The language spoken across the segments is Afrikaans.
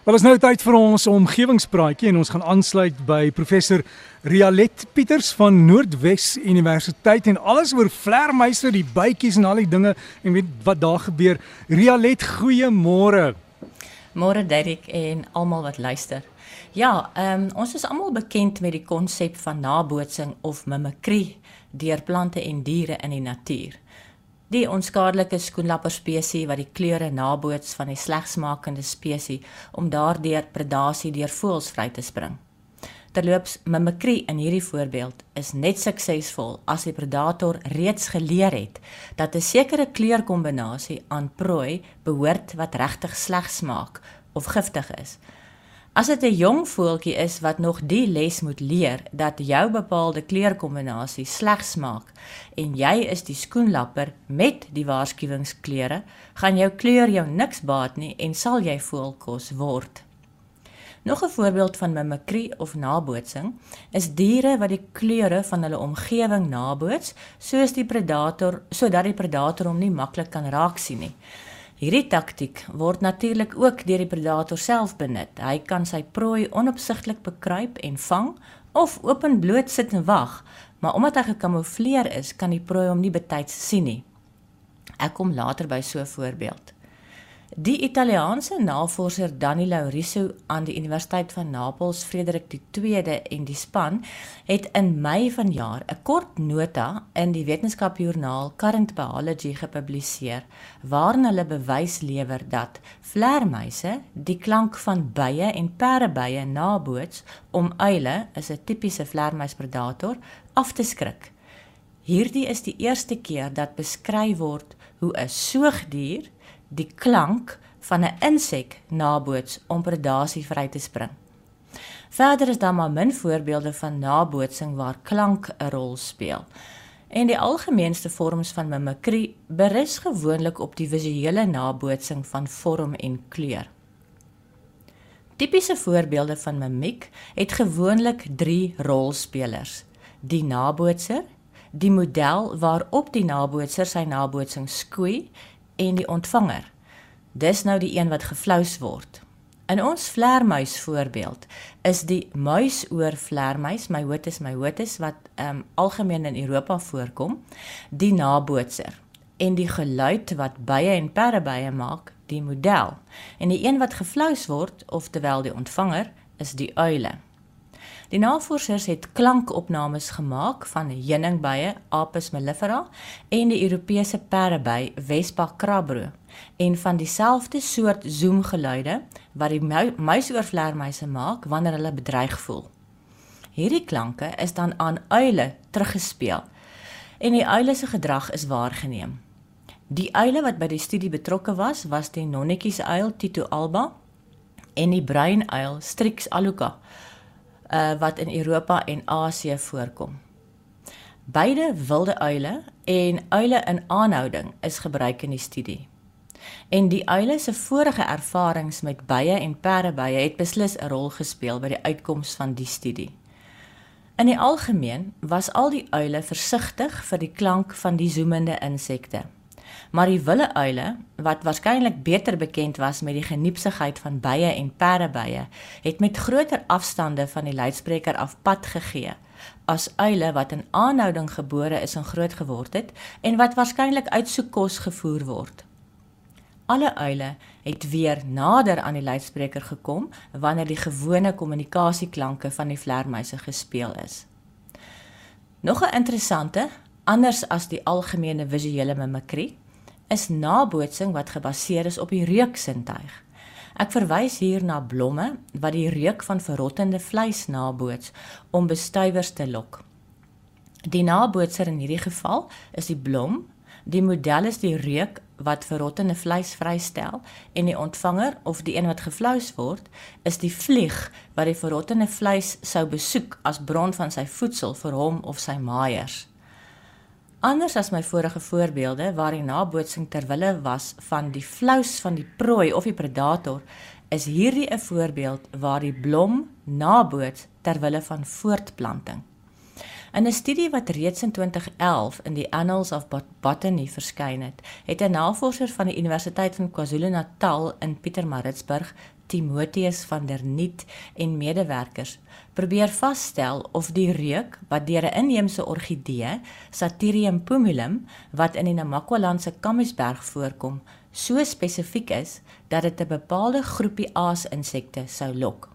Wel is nou tyd vir ons omgewingspraatjie en ons gaan aansluit by professor Rialet Pieters van Noordwes Universiteit en alles oor vlermuise, die bytjies en al die dinge en weet wat daar gebeur. Rialet, goeiemôre. Môre Derek en almal wat luister. Ja, ehm um, ons is almal bekend met die konsep van nabootsing of mimikrie deur plante en diere in die natuur. Die onskadelike skoenlapper spesies wat die kleure naboots van die slegsmakende spesies om daardeur predasie deur voëls vry te spring. Terloops, mimikrie in hierdie voorbeeld is net suksesvol as die predator reeds geleer het dat 'n sekere kleurkombinasie aan prooi behoort wat regtig sleg smaak of giftig is. As dit 'n jong voeltjie is wat nog die les moet leer dat jou bepaalde kleurkombinasie sleg smaak en jy is die skoenlapper met die waarskuwingskleure, gaan jou kleur jou niks baat nie en sal jy voelkos word. Nog 'n voorbeeld van mimikrie of nabootsing is diere wat die kleure van hulle omgewing naboots soos die predator sodat die predator hom nie maklik kan raaksien nie. Hierdie taktik word natuurlik ook deur die predator self benut. Hy kan sy prooi onopsigtelik bekruip en vang of openbloot sit en wag, maar omdat hy gekamoufleer is, kan die prooi hom nie betyds sien nie. Ek kom later by so 'n voorbeeld. Die Italiaanse navorser Danilo Riso aan die Universiteit van Napels, Frederik II en die span het in Mei vanjaar 'n kort nota in die wetenskapjoernaal Current Biology gepubliseer waarin hulle bewys lewer dat vlermuise die klank van bye en perdebye naboots om uile, is 'n tipiese vlermuispredator, af te skrik. Hierdie is die eerste keer dat beskryf word hoe 'n soogdier die klank van 'n insek naboots om predasie vry te spring. Verder is daar maar min voorbeelde van nabootsing waar klank 'n rol speel. En die algemeenste vorms van mimikrie berus gewoonlik op die visuele nabootsing van vorm en kleur. Tipiese voorbeelde van mimiek het gewoonlik 3 rolspelers: die nabootser, die model waarop die nabootser sy nabootsing skoei en die ontvanger. Dis nou die een wat geflous word. In ons vlermuis voorbeeld is die muisoor vlermuis, my hotus my hotus wat um algemeen in Europa voorkom, die nabootser en die geluid wat bye en perdebye maak, die model. En die een wat geflous word, oftewel die ontvanger, is die uile. Die navorsers het klankopnames gemaak van heuningbye Apis mellifera en die Europese perdeby Vespa crabro en van dieselfde soort zoomgeluide wat die muisoorvleermuise maak wanneer hulle bedreig voel. Hierdie klanke is dan aan uile teruggespeel en die uile se gedrag is waargeneem. Die uile wat by die studie betrokke was, was die nonnetjies uil Tito alba en die bruin uil Strix aluca uh, wat in Europa en Asië voorkom. Beide wilde uile en uile in aanhouding is gebruik in die studie. En die uile se vorige ervarings met bye en perdebye het beslis 'n rol gespeel by die uitkoms van die studie. In die algemeen was al die uile versigtig vir die klank van die zoemende insekte. Maar die wille uile, wat waarskynlik beter bekend was met die geniepsigheid van bye en perdebye, het met groter afstande van die luidspreker af pad gegee as uile wat in aanhouding gebore is en groot geword het en wat waarskynlik uit soekkos gevoer word. Alle uile het weer nader aan die luidspreker gekom wanneer die gewone kommunikasieklanke van die vlermuise gespeel is. Nog 'n interessante, anders as die algemene visuele mimikrie, is nabootsing wat gebaseer is op die reuksintuig. Ek verwys hier na blomme wat die reuk van verrottende vleis naboots om bestuivers te lok. Die nabootser in hierdie geval is die blom, die model is die reuk wat verrottende vleis vrystel en die ontvanger of die een wat gevlous word is die vlieg wat die verrottende vleis sou besoek as bron van sy voedsel vir hom of sy maaiers. Anders as my vorige voorbeelde waar die nabootsing ter wille was van die flous van die prooi of die predator, is hierdie 'n voorbeeld waar die blom naboots ter wille van voortplanting. In 'n studie wat reeds in 2011 in die Annals of Botany verskyn het, het 'n navorser van die Universiteit van KwaZulu-Natal in Pietermaritzburg, Timotheus van der Niet en medewerkers probeer vasstel of die reuk wat deur 'n inheemse orgidee, Satyrium pumilum, wat in die Namakwa-land se Kamiesberg voorkom, so spesifiek is dat dit 'n bepaalde groepie aasinsekte sou lok.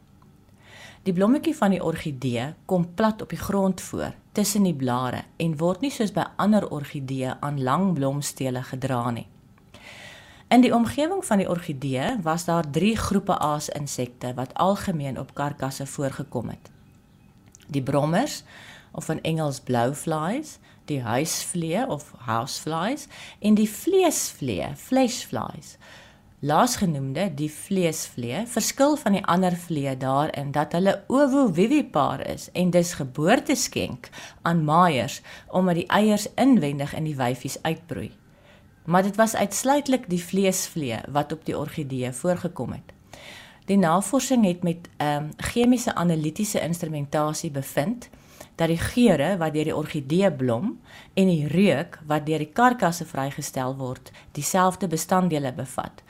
Die blommetjie van die orgidee kom plat op die grond voor tussen die blare en word nie soos by ander orgidee aan lang blomstele gedra nie. In die omgewing van die orgidee was daar 3 groepe aasinsekte wat algemeen op karkasse voorgekom het. Die brommers of in Engels blowflies, die huisvlee of houseflies en die vleesvlee, fleshflies. Laasgenoemde, die vleesvlee, verskil van die ander vlee daarin dat hulle ovovivipaar is en dus geboorte skenk aan maaiers omdat die eiers inwendig in die wyfies uitbroei. Maar dit was uitsluitlik die vleesvlee wat op die orgidee voorgekom het. Die navorsing het met ehm um, chemiese analitiese instrumentasie bevind dat die geure wat deur die orgidee blom en die reuk wat deur die karkasse vrygestel word, dieselfde bestanddele bevat.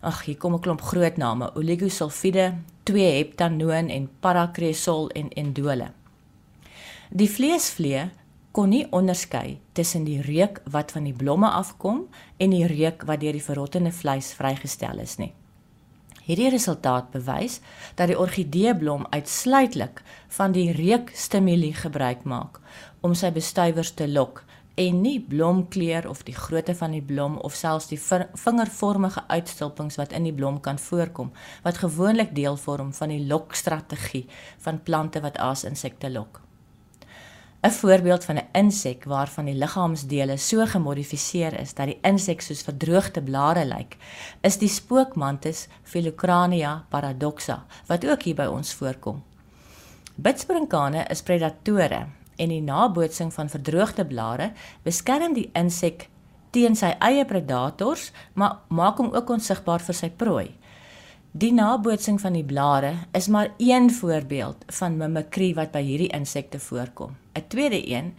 Ag, hier kom 'n klomp groot name: oligosulfide, 2-heptanoon en paracresol en endole. Die vleesvlee kon nie onderskei tussen die reuk wat van die blomme afkom en die reuk wat deur die verrottende vleis vrygestel is nie. Hierdie resultaat bewys dat die orgideeblom uitsluitlik van die reukstimulie gebruik maak om sy bestuivers te lok en nie blomkleur of die grootte van die blom of selfs die vingervormige uitstulpings wat in die blom kan voorkom wat gewoonlik deel vorm van die lokstrategie van plante wat aasinsekte lok. 'n Voorbeeld van 'n insek waarvan die liggaamsdele so gemodifiseer is dat die insek soos verdroogde blare lyk, is die spookmantis Philocrania paradoxa wat ook hier by ons voorkom. Bitsprinkane is predatore en die nabootsing van verdroogde blare beskerm die insek teen sy eie predators, maar maak hom ook onsigbaar vir sy prooi. Die nabootsing van die blare is maar een voorbeeld van mimikry wat by hierdie insekte voorkom. 'n Tweede een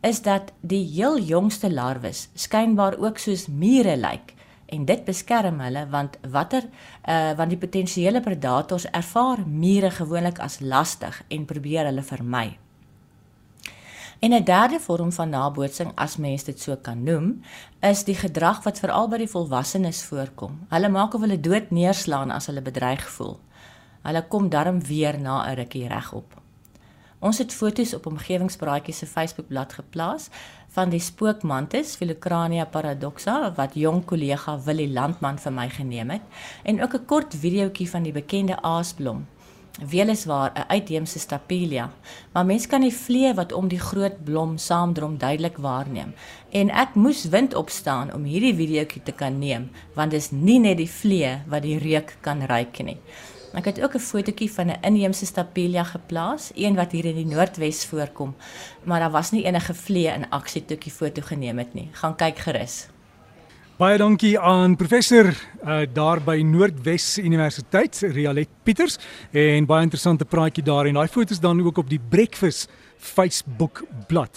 is dat die heel jongste larwes skynbaar ook soos mure lyk en dit beskerm hulle want watter uh want die potensiële predators ervaar mure gewoonlik as lastig en probeer hulle vermy. En 'n derde vorm van nabootsing, as mens dit so kan noem, is die gedrag wat veral by die volwassenes voorkom. Hulle maak of hulle dood neerslaan as hulle bedreig voel. Hulle kom darm weer na 'n rukkie regop. Ons het foto's op omgewingspraatjies se Facebookblad geplaas van die spookmantis Philocrania paradoxa wat jong kollega Willie Landman vir my geneem het en ook 'n kort videoetjie van die bekende aasblom weliswaar 'n uitheemse stapelia, maar mens kan die vlee wat om die groot blom saamdrom duidelik waarneem. En ek moes wind opstaan om hierdie videoetjie te kan neem, want dis nie net die vlee wat die reuk kan ruik nie. Ek het ook 'n fotootjie van 'n inheemse stapelia geplaas, een wat hier in die Noordwes voorkom, maar daar was nie enige vlee in aksie toe ek die foto geneem het nie. Gaan kyk gerus. Baie dankie aan professor uh, daar by Noordwes Universiteit, Rialet Pieters en baie interessante praatjie daar en daai foto's dan ook op die Breakfast Facebook bladsy.